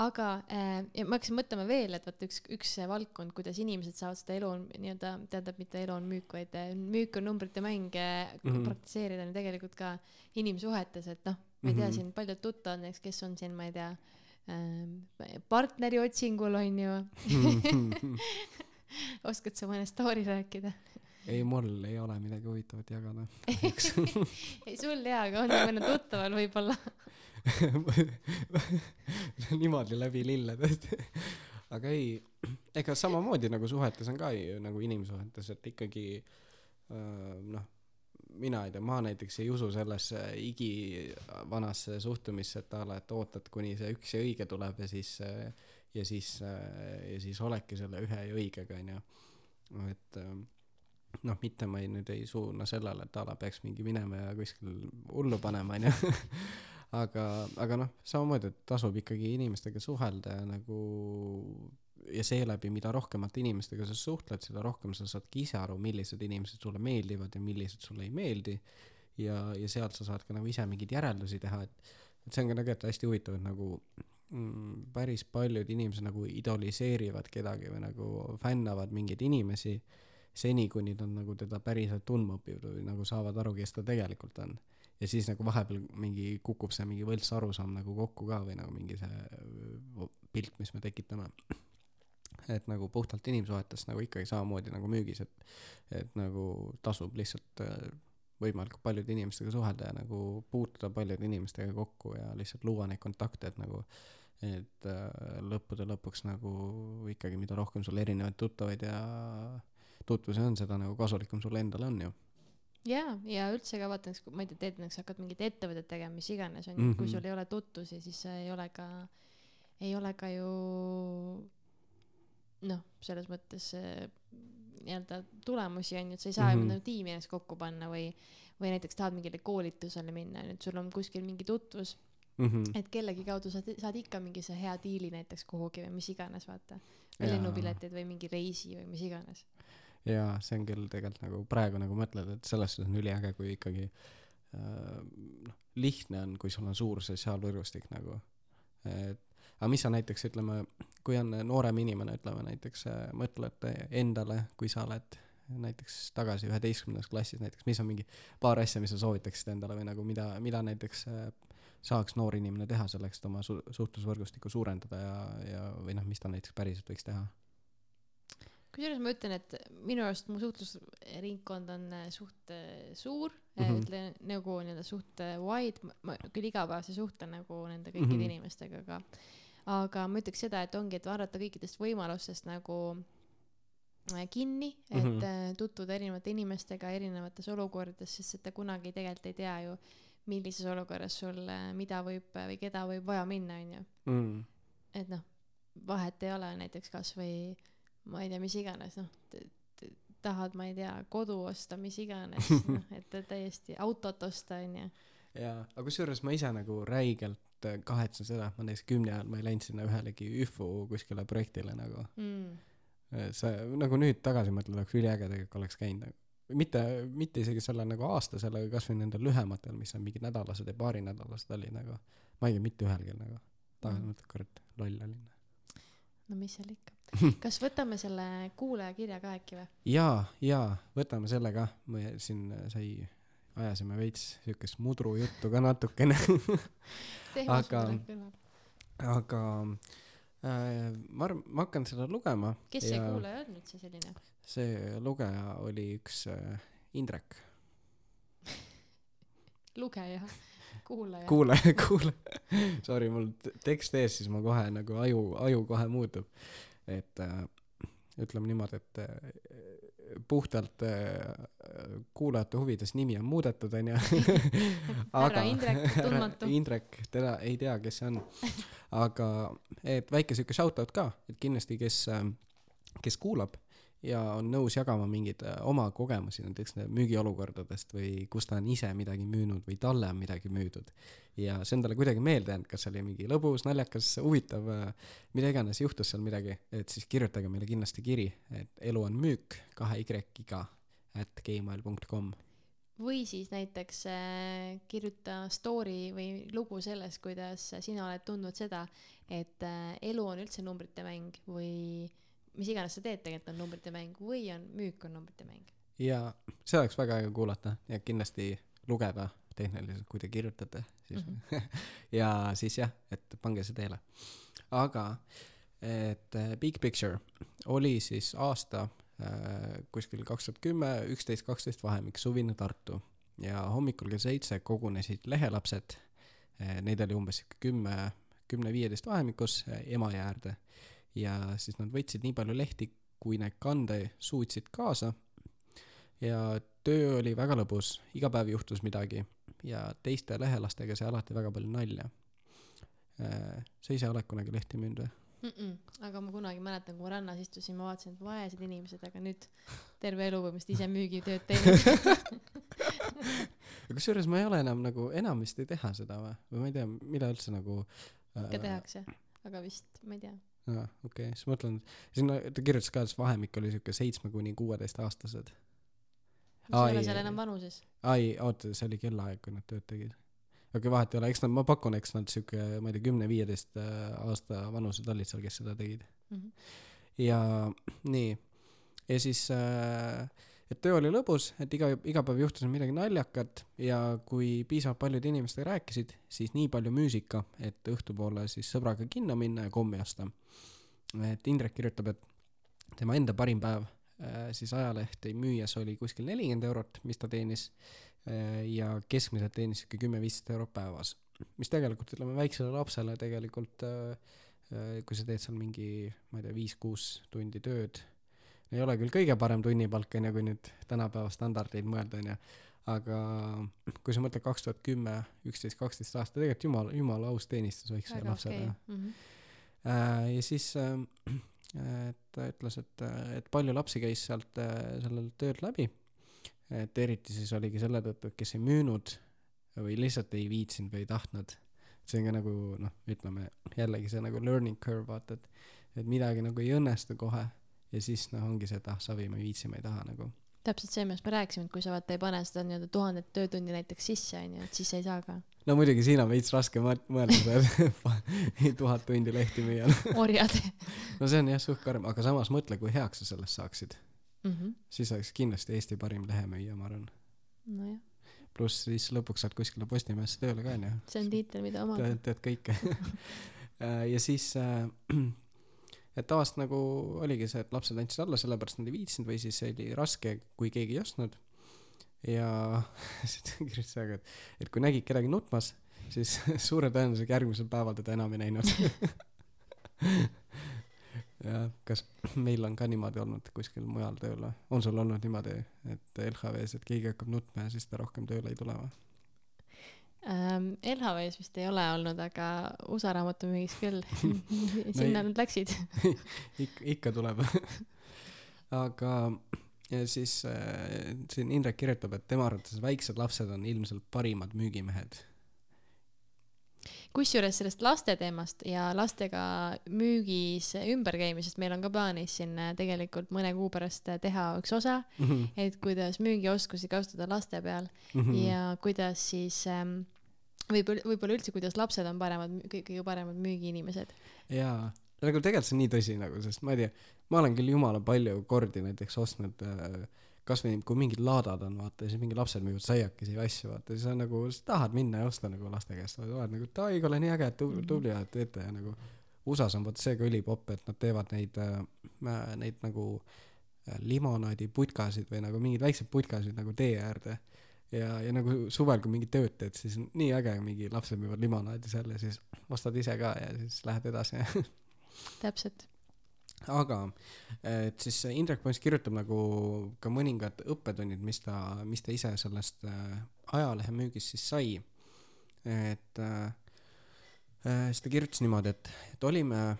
aga äh, ja ma hakkasin mõtlema veel, et vaata üks, üks valdkond, kuidas inimesed saavad seda elu nii-öelda, tähendab mitte elu on müük, vaid äh, müük on numbrite mäng mm Mhm. -hmm. praktiseerida on ju tegelikult ka inimsuhetes, et noh, ma ei tea mm. -hmm. siin paljud tuttavad näiteks, kes on siin, ma ei tea äh,, partneri otsingul on ju, oskad sa mõne story rääkida? ei, mul ei ole midagi huvitavat jagada. ei sul jaa, aga on mõnel tuttaval võib-olla. niimoodi läbi lille tõesti. aga ei, ega samamoodi nagu suhetes on ka ju nagu inimsuhetes, et ikkagi noh, mina ei tea, ma näiteks ei usu sellesse igivanasse suhtumisse, et a la, et ootad, kuni see üks ja õige tuleb ja siis ja siis ja siis oledki selle ühe ja õigega onju. et noh, mitte ma ei nüüd ei suuna sellele, et a la peaks mingi minema ja kuskil hullu panema onju. aga, aga noh, samamoodi, et tasub ikkagi inimestega suhelda ja nagu ja seeläbi, mida rohkemate inimestega sa suhtled, seda rohkem sa saadki ise aru, millised inimesed sulle meeldivad ja millised sulle ei meeldi. ja, ja sealt sa saad ka nagu ise mingeid järeldusi teha, et, et see on ka tegelikult hästi huvitav, et nagu mm, päris paljud inimesed nagu idoliseerivad kedagi või nagu fännavad mingeid inimesi seni, kuni nad nagu teda päriselt tundma õpivad või nagu saavad aru, kes ta tegelikult on ja siis nagu vahepeal mingi kukub see mingi võlts arusaam nagu kokku ka või nagu mingi see öö, pilt, mis me tekitame. et nagu puhtalt inimsuhetes nagu ikkagi samamoodi nagu müügis, et, et nagu tasub lihtsalt äh, võimalikult paljude inimestega suhelda ja nagu puutuda paljude inimestega kokku ja lihtsalt luua neid kontakte, et nagu et äh, lõppude lõpuks nagu ikkagi, mida rohkem sul erinevaid tuttavaid ja tutvusi on, seda nagu kasulikum sul endal on ju jaa, ja üldse ka vaata näiteks, ma ei tea, teed näiteks hakkad mingit ettevõtet tegema, mis iganes on ju mm, -hmm. kui Mhm. sul ei ole tutvusi, siis ei ole ka, ei ole ka ju noh, selles mõttes eh, nii-öelda tulemusi on ju, et sa ei saa Mhm. mm -hmm. tiimi ennast kokku panna või, või näiteks tahad mingile koolitusele minna, on ju, et sul on kuskil mingi tutvus, mm. -hmm. et kellegi kaudu saad, saad ikka mingi see hea diili näiteks kuhugi või mis iganes, vaata. või lennupiletid või mingi reisi või mis iganes. Jaa, see on küll tegelikult nagu praegu nagu mõtled, et selles suhtes on üliäge, kui ikkagi äh, noh, lihtne on, kui sul on suur sotsiaalvõrgustik nagu. et aga mis sa näiteks ütleme, kui on noorem inimene, ütleme näiteks äh, mõtled endale, kui sa oled näiteks tagasi üheteistkümnendas klassis näiteks, mis on mingi paar asja, mis sa soovitaksid endale või nagu mida, mida näiteks äh, saaks noor inimene teha selleks, et oma su- suhtlusvõrgustikku suurendada ja, ja või noh, mis ta näiteks päriselt võiks teha? Kusjuures ma ütlen, et minu arust mu suhtlusringkond on äh, suht äh, suur mm, Mhm. -hmm. ütlen nagu nii-öelda suht äh, wide, ma küll igapäevaselt ei suhtle nagu nende kõikide mm -hmm. inimestega, aga aga ma ütleks seda, et ongi, et vaadata kõikidest võimalustest nagu äh, kinni, et mm. -hmm. tutvuda erinevate inimestega erinevates olukordades, sest et ta kunagi tegelikult ei tea ju, millises olukorras sul äh, mida võib äh, või keda võib vaja minna, onju mm. et noh, vahet ei ole näiteks kasvõi ma ei tea, mis iganes, noh, tahad, ma ei tea, kodu osta, mis iganes, noh, et täiesti autot osta, onju. jaa, aga kusjuures ma ise nagu räigelt äh, kahetsen seda, et ma näiteks kümne ajal ma ei läinud sinna ühelegi üfu kuskile projektile nagu Mm. sa nagu nüüd tagasi mõtled oleks üliäge tegelikult oleks käinud nagu mitte mitte isegi selle nagu aastasel aga kasvõi nendel lühematel mis on mingid nädalased ja paarinädalased olid nagu ma ei käinud mitte ühelgi nagu tagasi Mm. mõtled kurat loll olin no mis seal ikka. kas võtame selle kuulajakirja ka äkki või? jaa jaa võtame selle ka me siin äh, sai ajasime veits siukest mudrujuttu ka natukene Aga- aga äh, ma arvan ma hakkan seda lugema kes see kuulaja on üldse selline? see lugeja oli üks äh, Indrek lugeja, kuulaja. kuule kuule sorry mul tekst ees siis ma kohe nagu aju aju kohe muutub et äh, ütleme niimoodi et äh, puhtalt äh, kuulajate huvides nimi on muudetud onju härra Indrek, tundmatu. Indrek teda ei tea kes see on aga et väike siuke shout out ka et kindlasti kes äh, kes kuulab ja on nõus jagama mingeid äh, oma kogemusi näiteks äh, müügiolukordadest või kus ta on ise midagi müünud või talle on midagi müüdud ja see on talle kuidagi meelde jäänud, kas oli mingi lõbus, naljakas, huvitav, mida iganes juhtus seal midagi, et siis kirjutage meile kindlasti kiri, et elu on müük kahe Y-iga at gmail.com. või siis näiteks äh, kirjuta story või lugu sellest, kuidas sina oled tundnud seda, et äh, elu on üldse numbrite mäng või mis iganes sa teed, tegelikult on numbrite mäng või on müük on numbrite mäng. ja see oleks väga äge kuulata ja kindlasti lugeda tehniliselt, kui te kirjutate, siis mm -hmm. ja siis jah, et pange see teele. aga, et äh, Big Picture oli siis aasta äh, kuskil kaks tuhat kümme, üksteist, kaksteist vahemik, suvine Tartu ja hommikul kell seitse kogunesid lehelapsed äh,, neid oli umbes kümme, kümne-viieteist vahemikus Emajõe äärde ja siis nad võtsid nii palju lehti, kui need kanda suutsid kaasa ja töö oli väga lõbus, iga päev juhtus midagi ja teiste lehelastega sai alati väga palju nalja. sa ise oled kunagi lehti müünud või? Mm -mm. aga ma kunagi mäletan, kui ma rannas istusin, ma vaatasin, et vaesed inimesed, aga nüüd terve elu põhimõtteliselt ise müügitööd teinud kusjuures ma ei ole enam nagu, enam vist ei teha seda või, või ma ei tea, mida üldse nagu ikka tehakse, aga vist, ma ei tea. Aa, okei okay., siis mõtlen, sinna ta kirjutas ka, et vahemik oli siuke seitsme kuni kuueteistaastased. mis ei ole seal enam vanuses. ai, oota, see oli kellaaeg, kui nad tööd tegid. okei okay,, vahet ei ole, eks nad, ma pakun, eks nad siuke, ma ei tea, kümne-viieteist aasta vanused olid seal, kes seda tegid. Mm -hmm. ja nii, ja siis äh, et töö oli lõbus, et iga, iga päev juhtus midagi naljakat ja kui piisavalt paljude inimestega rääkisid, siis nii palju müusika, et õhtupoole siis sõbraga kinno minna ja kommi osta. et Indrek kirjutab, et tema enda parim päev äh, siis ajalehti müües oli kuskil nelikümmend eurot, mis ta teenis äh, ja keskmiselt teenis sihuke kümme-viisteist eurot päevas. mis tegelikult ütleme väiksele lapsele tegelikult äh, kui sa teed seal mingi, ma ei tea, viis-kuus tundi tööd, ei ole küll kõige parem tunnipalk, on ju, kui nüüd tänapäeva standardeid mõelda, on ju, aga kui sa mõtled kaks tuhat kümme, üksteist, kaksteist aastat, tegelikult jumala, jumala aus teenistus väiksele väga lapsele okay.. Mhm. Äh, ja siis äh, ta ütles, et, et palju lapsi käis sealt äh, sellelt töölt läbi. et eriti siis oligi selle tõttu, et kes ei müünud või lihtsalt ei viitsinud või ei tahtnud. see on ka nagu noh, ütleme jällegi see nagu learning curve vaata, et, et midagi nagu ei õnnestu kohe ja siis noh, ongi see, et ah savi, ma ei viitsi, ma ei taha nagu. täpselt see, millest me rääkisime, et kui sa vaata ei pane seda nii-öelda tuhandet töötundi näiteks sisse onju, et siis ei saa ka no muidugi siin on veits raske mõelda, et tuhat tundi lehti müüa. orjad no see on jah suht karm, aga samas mõtle, kui heaks sa sellest saaksid mm. -hmm. siis oleks kindlasti Eesti parim lehemüüja, ma arvan. nojah, pluss siis lõpuks saad kuskile Postimehesse tööle ka onju. see on tiitel, mida omada tead, tead kõike. ja siis äh, et tavaliselt nagu oligi see, et lapsed andsid alla, sellepärast nad ei viitsinud või siis oli raske, kui keegi ei ostnud. ja siis ta kirjutas väga, et, et kui nägid kedagi nutmas, siis suure tõenäosusega järgmisel päeval teda enam ei näinud. jah, kas meil on ka niimoodi olnud kuskil mujal tööl või? on sul olnud niimoodi, et LHV-s, et keegi hakkab nutma ja siis ta rohkem tööle ei tule või? ähm,. LHV-s vist ei ole olnud, aga USA raamatumüügis küll sinna ei- nad läksid. ikka, ikka tuleb. aga ja siis äh, siin Indrek kirjutab, et tema arvates väiksed lapsed on ilmselt parimad müügimehed. kusjuures sellest laste teemast ja lastega müügis ümberkäimisest meil on ka plaanis siin äh, tegelikult mõne kuu pärast äh, teha üks osa, et kuidas müügioskusi kasutada laste peal Mhm. ja kuidas siis ähm, võib-olla, võib-olla üldse, kuidas lapsed on paremad, kõige paremad müügiinimesed. jaa, nagu tegelikult see on nii tõsi nagu, sest ma ei tea, ma olen küll jumala palju kordi näiteks ostnud äh, kasvõi kui mingid laadad on, vaata, siis mingid lapsed müüvad saiakesi või asju, vaata, siis on nagu, sa tahad minna ja osta nagu laste käest, oled nagu, et ai, kuule, nii äge, et tubli, tubli oled, teete. Ja nagu USA-s on vot see ka ülipopp, et nad teevad neid äh,, neid nagu äh, limonaadiputkasid või nagu mingeid väikseid putkasid nagu tee äärde ja, ja nagu suvel, kui mingit tööd teed, siis on nii äge, mingi lapsed müüvad limonaadi seal ja siis ostad ise ka ja siis lähed edasi täpselt. aga et siis Indrek põhimõtteliselt kirjutab nagu ka mõningad õppetunnid, mis ta, mis ta ise sellest äh, ajalehemüügist siis sai. et äh, äh, siis ta kirjutas niimoodi, et, et olime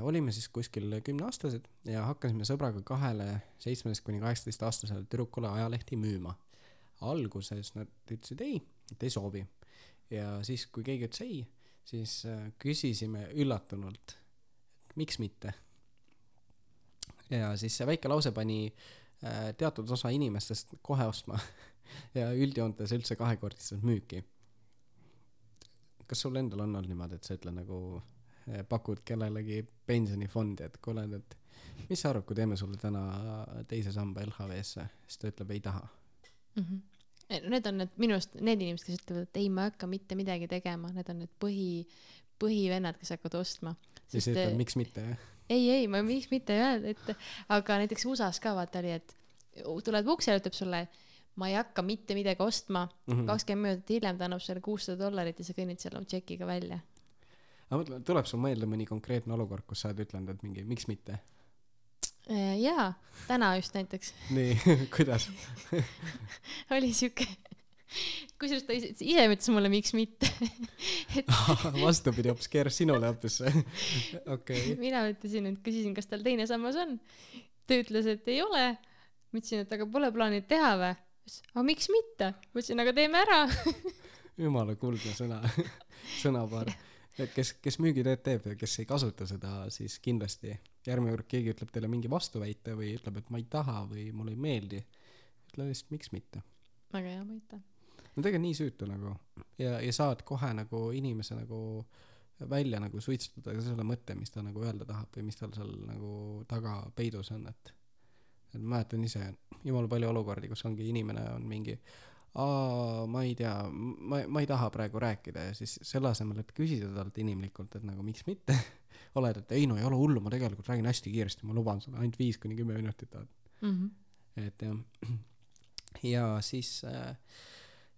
olime siis kuskil kümneaastased ja hakkasime sõbraga kahele seitsmeteist kuni kaheksateist aastasele tüdrukule ajalehti müüma. Alguses nad ütlesid ei, et ei soovi ja siis, kui keegi ütles ei, siis äh, küsisime üllatunult, et miks mitte. ja siis see väike lause pani äh, teatud osa inimestest kohe ostma ja üldjoontes üldse kahekordistas müüki. kas sul endal on olnud niimoodi, et sa ütled nagu äh, pakud kellelegi pensionifondi, et kuule, et mis sa arvad, kui teeme sulle täna teise samba LHV-sse, siis ta ütleb ei taha. mm. -hmm. Need on need minu arust need inimesed, kes ütlevad, et ei, ma ei hakka mitte midagi tegema, need on need põhi, põhivennad, kes hakkavad ostma. siis ta ütleb miks mitte jah. ei, ei, ma miks mitte ei öelnud, et aga näiteks USA-s ka vaata oli, et tuled uksele, ütleb sulle, ma ei hakka mitte midagi ostma, Mhm. kakskümmend minutit hiljem ta annab sulle kuussada dollarit ja sa kõnnid selle tšekiga välja. aga mõtle, tuleb sul meelde mõni konkreetne olukord, kus sa oled ütelnud, et mingi miks mitte? Äh, jaa, täna just näiteks nii, kuidas? oli siuke, kusjuures ta ise, ise ütles mulle, miks mitte. vastupidi, hoopis keeras sinule hoopis. okei. mina ütlesin, et küsisin, kas tal teine sammas on. ta ütles, et ei ole. ma ütlesin, et aga pole plaani teha või? aga miks mitte? ma ütlesin, aga teeme ära. jumala kuldne sõna, sõnapaar. Et kes, kes müügitööd teeb ja kes ei kasuta seda, siis kindlasti järgmine kord keegi ütleb teile mingi vastuväite või ütleb, et ma ei taha või mulle ei meeldi, ütle lihtsalt miks mitte. väga hea mõte. no tegelikult nii süütu nagu ja, ja saad kohe nagu inimese nagu välja nagu suitsutada ka selle mõtte, mis ta nagu öelda tahab või mis tal seal nagu taga peidus on, et et ma mäletan ise jumala palju olukordi, kus ongi inimene on mingi aa, ma ei tea, ma, ma ei taha praegu rääkida ja siis selle asemel, et küsida talt inimlikult, et nagu miks mitte, oled, et ei no ei ole hullu, ma tegelikult räägin hästi kiiresti, ma luban sulle ainult viis kuni kümme minutit oled. Mhm. et jah, ja siis äh,,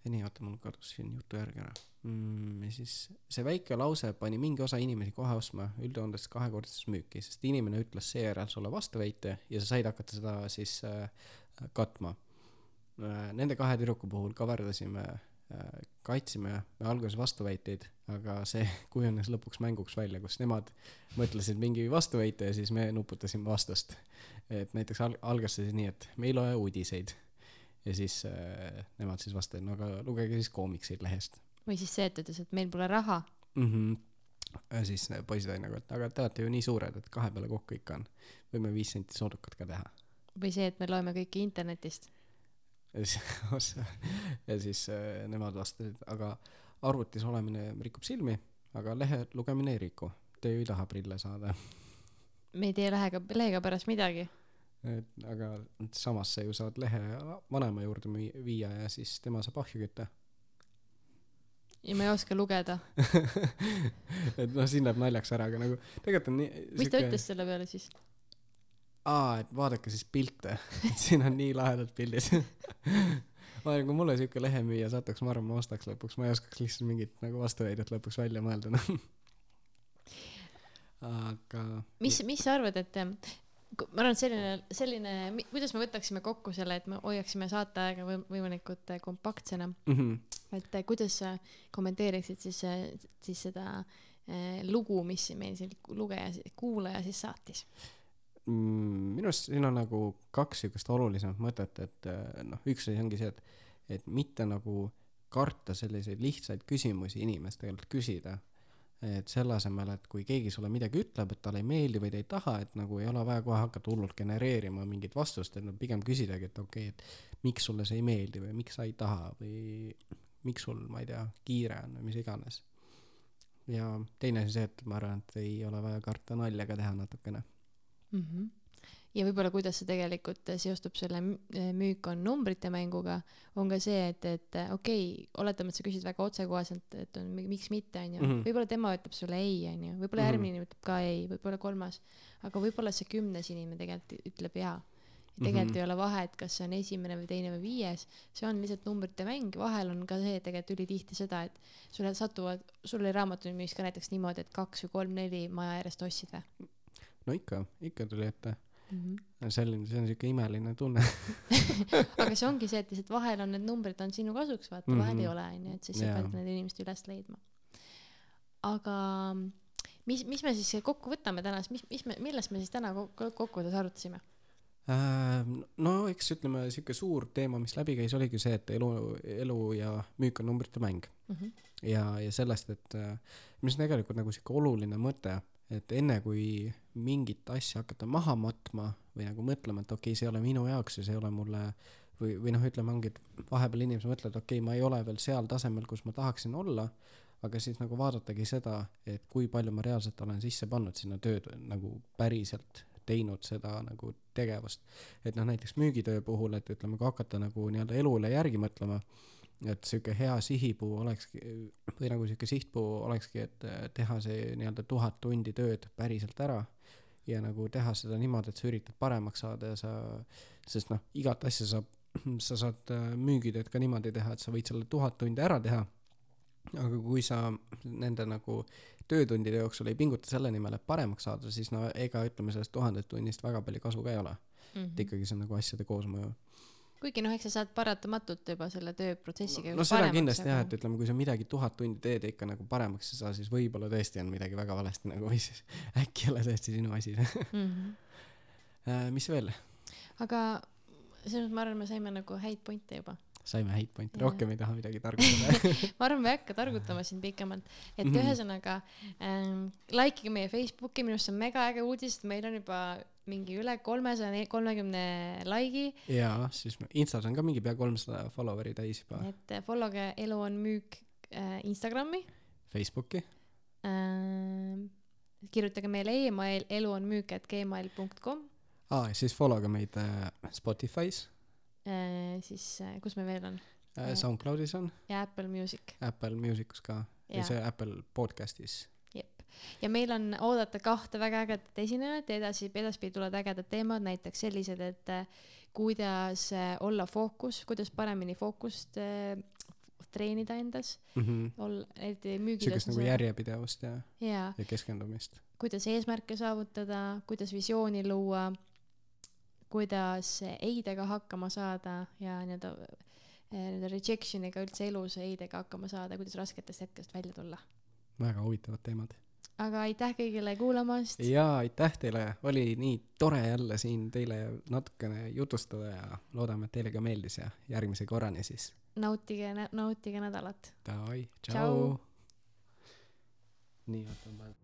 nii oota, mul kadus siin jutu järgi ära mm,. ja siis see väike lause pani mingi osa inimesi kohe ostma üldjoontes kahekordses müüki, sest inimene ütles seejärel sulle vastuväite ja sa said hakata seda siis äh, katma. Nende kahe tüdruku puhul kaverdasime äh,, kaitsime me alguses vastuväiteid, aga see kujunes lõpuks mänguks välja, kus nemad mõtlesid mingi vastuväite ja siis me nuputasime vastust. et näiteks al-, algas see siis nii, et me ei loe uudiseid ja siis äh, nemad siis vastasid, no aga lugege siis koomikseid lehest või siis see, et ütles, et meil pole raha. mm. -hmm. ja siis äh, poisid olid nagu, et aga te olete ju nii suured, et kahe peale kokku ikka on, võime viis senti soodukat ka teha. või see, et me loeme kõike internetist. Ja siis, ja siis äh, nemad vastasid, aga arvutis olemine rikub silmi, aga lehe lugemine ei riku. Te ju ei taha prille saada. me ei tee lehega, lehega pärast midagi. et aga samas sa ju saad lehe vanema juurde viia ja siis tema saab ahju kütta. ja ma ei oska lugeda. et noh, siin läheb naljaks ära, aga nagu tegelikult on nii mis ta ütles selle peale siis? aa, et vaadake siis pilte, et siin on nii lahedad pildid. ma arvan, kui mulle siuke lehemüüja satuks, ma arvan, ma ostaks lõpuks, ma ei oskaks lihtsalt mingit nagu vastuväidet lõpuks välja mõelda, noh. aga. mis, mis sa arvad, et ku- ma arvan, et selline, selline, kuidas me võtaksime kokku selle, et me hoiaksime saateaega või võimalikult eh, kompaktsena, mm. et eh, kuidas sa kommenteeriksid siis, siis seda lugu, mis meil siin lugeja, kuulaja siis saatis? Mm, minu arust siin on nagu kaks siukest olulisemat mõtet, et äh, noh, üks asi ongi see, et, et mitte nagu karta selliseid lihtsaid küsimusi inimest tegelikult küsida. et selle asemel, et kui keegi sulle midagi ütleb, et talle ei meeldi või ta ei taha, et nagu ei ole vaja kohe hakata hullult genereerima mingit vastust, et no pigem küsidagi, et okei okay,, et miks sulle see ei meeldi või miks sa ei taha või miks sul, ma ei tea, kiire on või mis iganes. ja teine asi see, et ma arvan, et ei ole vaja karta nalja ka teha natukene mm. -hmm. ja võib-olla, kuidas see tegelikult seostub selle mü- müük on numbrite mänguga, on ka see, et, et okei okay,, oletame, et sa küsid väga otsekoheselt, et on mi- miks mitte, onju Mhm.. võib-olla tema ütleb sulle ei, onju, võib-olla Mhm. järgmine inimene ütleb ka ei, võib-olla kolmas, aga võib-olla see kümnes inimene tegelikult ütleb jaa. tegelikult Mhm. ei ole vahet, kas see on esimene või teine või viies, see on lihtsalt numbrite mäng, vahel on ka see tegelikult ülitihti seda, et sulle satuvad, sul oli raamatumüügis ka näiteks niimoodi, et kaks või kolm-neli maja järjest ostsid või no ikka, ikka tuli ette. mm? -hmm. selline, see on siuke imeline tunne. aga see ongi see, et lihtsalt vahel on need numbrid on sinu kasuks, vaata mm, -hmm. vahel Mhm. ei ole, onju, et siis sa pead nende inimeste üles leidma. aga mis, mis me siis kokku võtame täna, mis, mis me, millest me siis täna kokku, kokkuvõttes arutasime? Äh, no eks ütleme, siuke suur teema, mis läbi käis, oligi see, et elu, elu ja müük on numbrite mäng Mm -hmm. ja, ja sellest, et äh, mis on tegelikult nagu siuke oluline mõte, et enne kui mingit asja hakata maha matma või nagu mõtlema, et okei okay,, see ei ole minu jaoks ja see ei ole mulle või, või noh, ütleme ongi, et vahepeal inimesed mõtlevad, okei okay,, ma ei ole veel seal tasemel, kus ma tahaksin olla, aga siis nagu vaadatagi seda, et kui palju ma reaalselt olen sisse pannud sinna tööd nagu päriselt teinud seda nagu tegevust. et noh, näiteks müügitöö puhul, et ütleme, kui hakata nagu nii-öelda elule järgi mõtlema, et sihuke hea sihipuu olekski või nagu sihuke sihtpuu olekski, et äh, teha see nii-öelda tuhat tundi tööd päriselt ära ja nagu teha seda niimoodi, et sa üritad paremaks saada ja sa, sest noh, igat asja saab, sa saad äh, müügitööd ka niimoodi teha, et sa võid selle tuhat tundi ära teha. aga kui sa nende nagu töötundide jooksul ei pinguta selle nimel, et paremaks saada, siis no ega ütleme sellest tuhandest tunnist väga palju kasu ka ei ole. Mm et ikkagi see on nagu asjade koosmõju. Kuigi noh, eks sa saad paratamatult juba selle tööprotsessiga no seda kindlasti jah, et ütleme, kui sa midagi tuhat tundi teed ja ikka nagu paremaks ei saa, siis võib-olla tõesti on midagi väga valesti nagu või siis äkki ei ole tõesti sinu asi mm. -hmm. Mis veel? aga selles mõttes ma arvan, me saime nagu häid pointe juba. saime häid pointe, rohkem ei taha midagi targutada. ma arvan, me ei hakka targutama siin pikemalt, et Mhm. ühesõnaga ähm, like ige meie Facebooki, minu arust see on mega äge uudis, et meil on juba mingi üle kolmesaja kolmekümne like'i, jaa, siis Instas on ka mingi pea kolmsada follower'i täis juba. et äh, follow ge Elu on müük äh, Instagrami Facebooki, ähm,. kirjutage meile email eluonmüük.gmail.com aa, ja siis follow ka meid äh, Spotify's äh,, siis äh, kus me veel on äh, SoundCloud'is on, ja Apple Music, Apple Musicus ka, Jaa. see Apple podcast'is. Ja meil on oodata kahte väga ägedat esinejat ja edasi, edaspidi tulevad ägedad teemad, näiteks sellised, et äh, kuidas äh, olla fookus, kuidas paremini fookust äh, treenida endas. Mm -hmm. olla et müügides siukest nagu järjepidevust ja jaa. Ja keskendumist. Kuidas eesmärke saavutada kuidas visiooni luua kuidas ei-dega hakkama saada ja nii-öelda nii-öelda rejection'iga üldse elus ei-dega hakkama saada kuidas rasketest hetkest välja tulla. Väga huvitavad teemad aga aitäh kõigile kuulamast. Jaa aitäh teile. Oli nii tore jälle siin teile natukene jutustada ja loodame et teile ka meeldis ja järgmise korrani siis. Nautige nautige nädalat. Davai Tšau. nii võtame praegu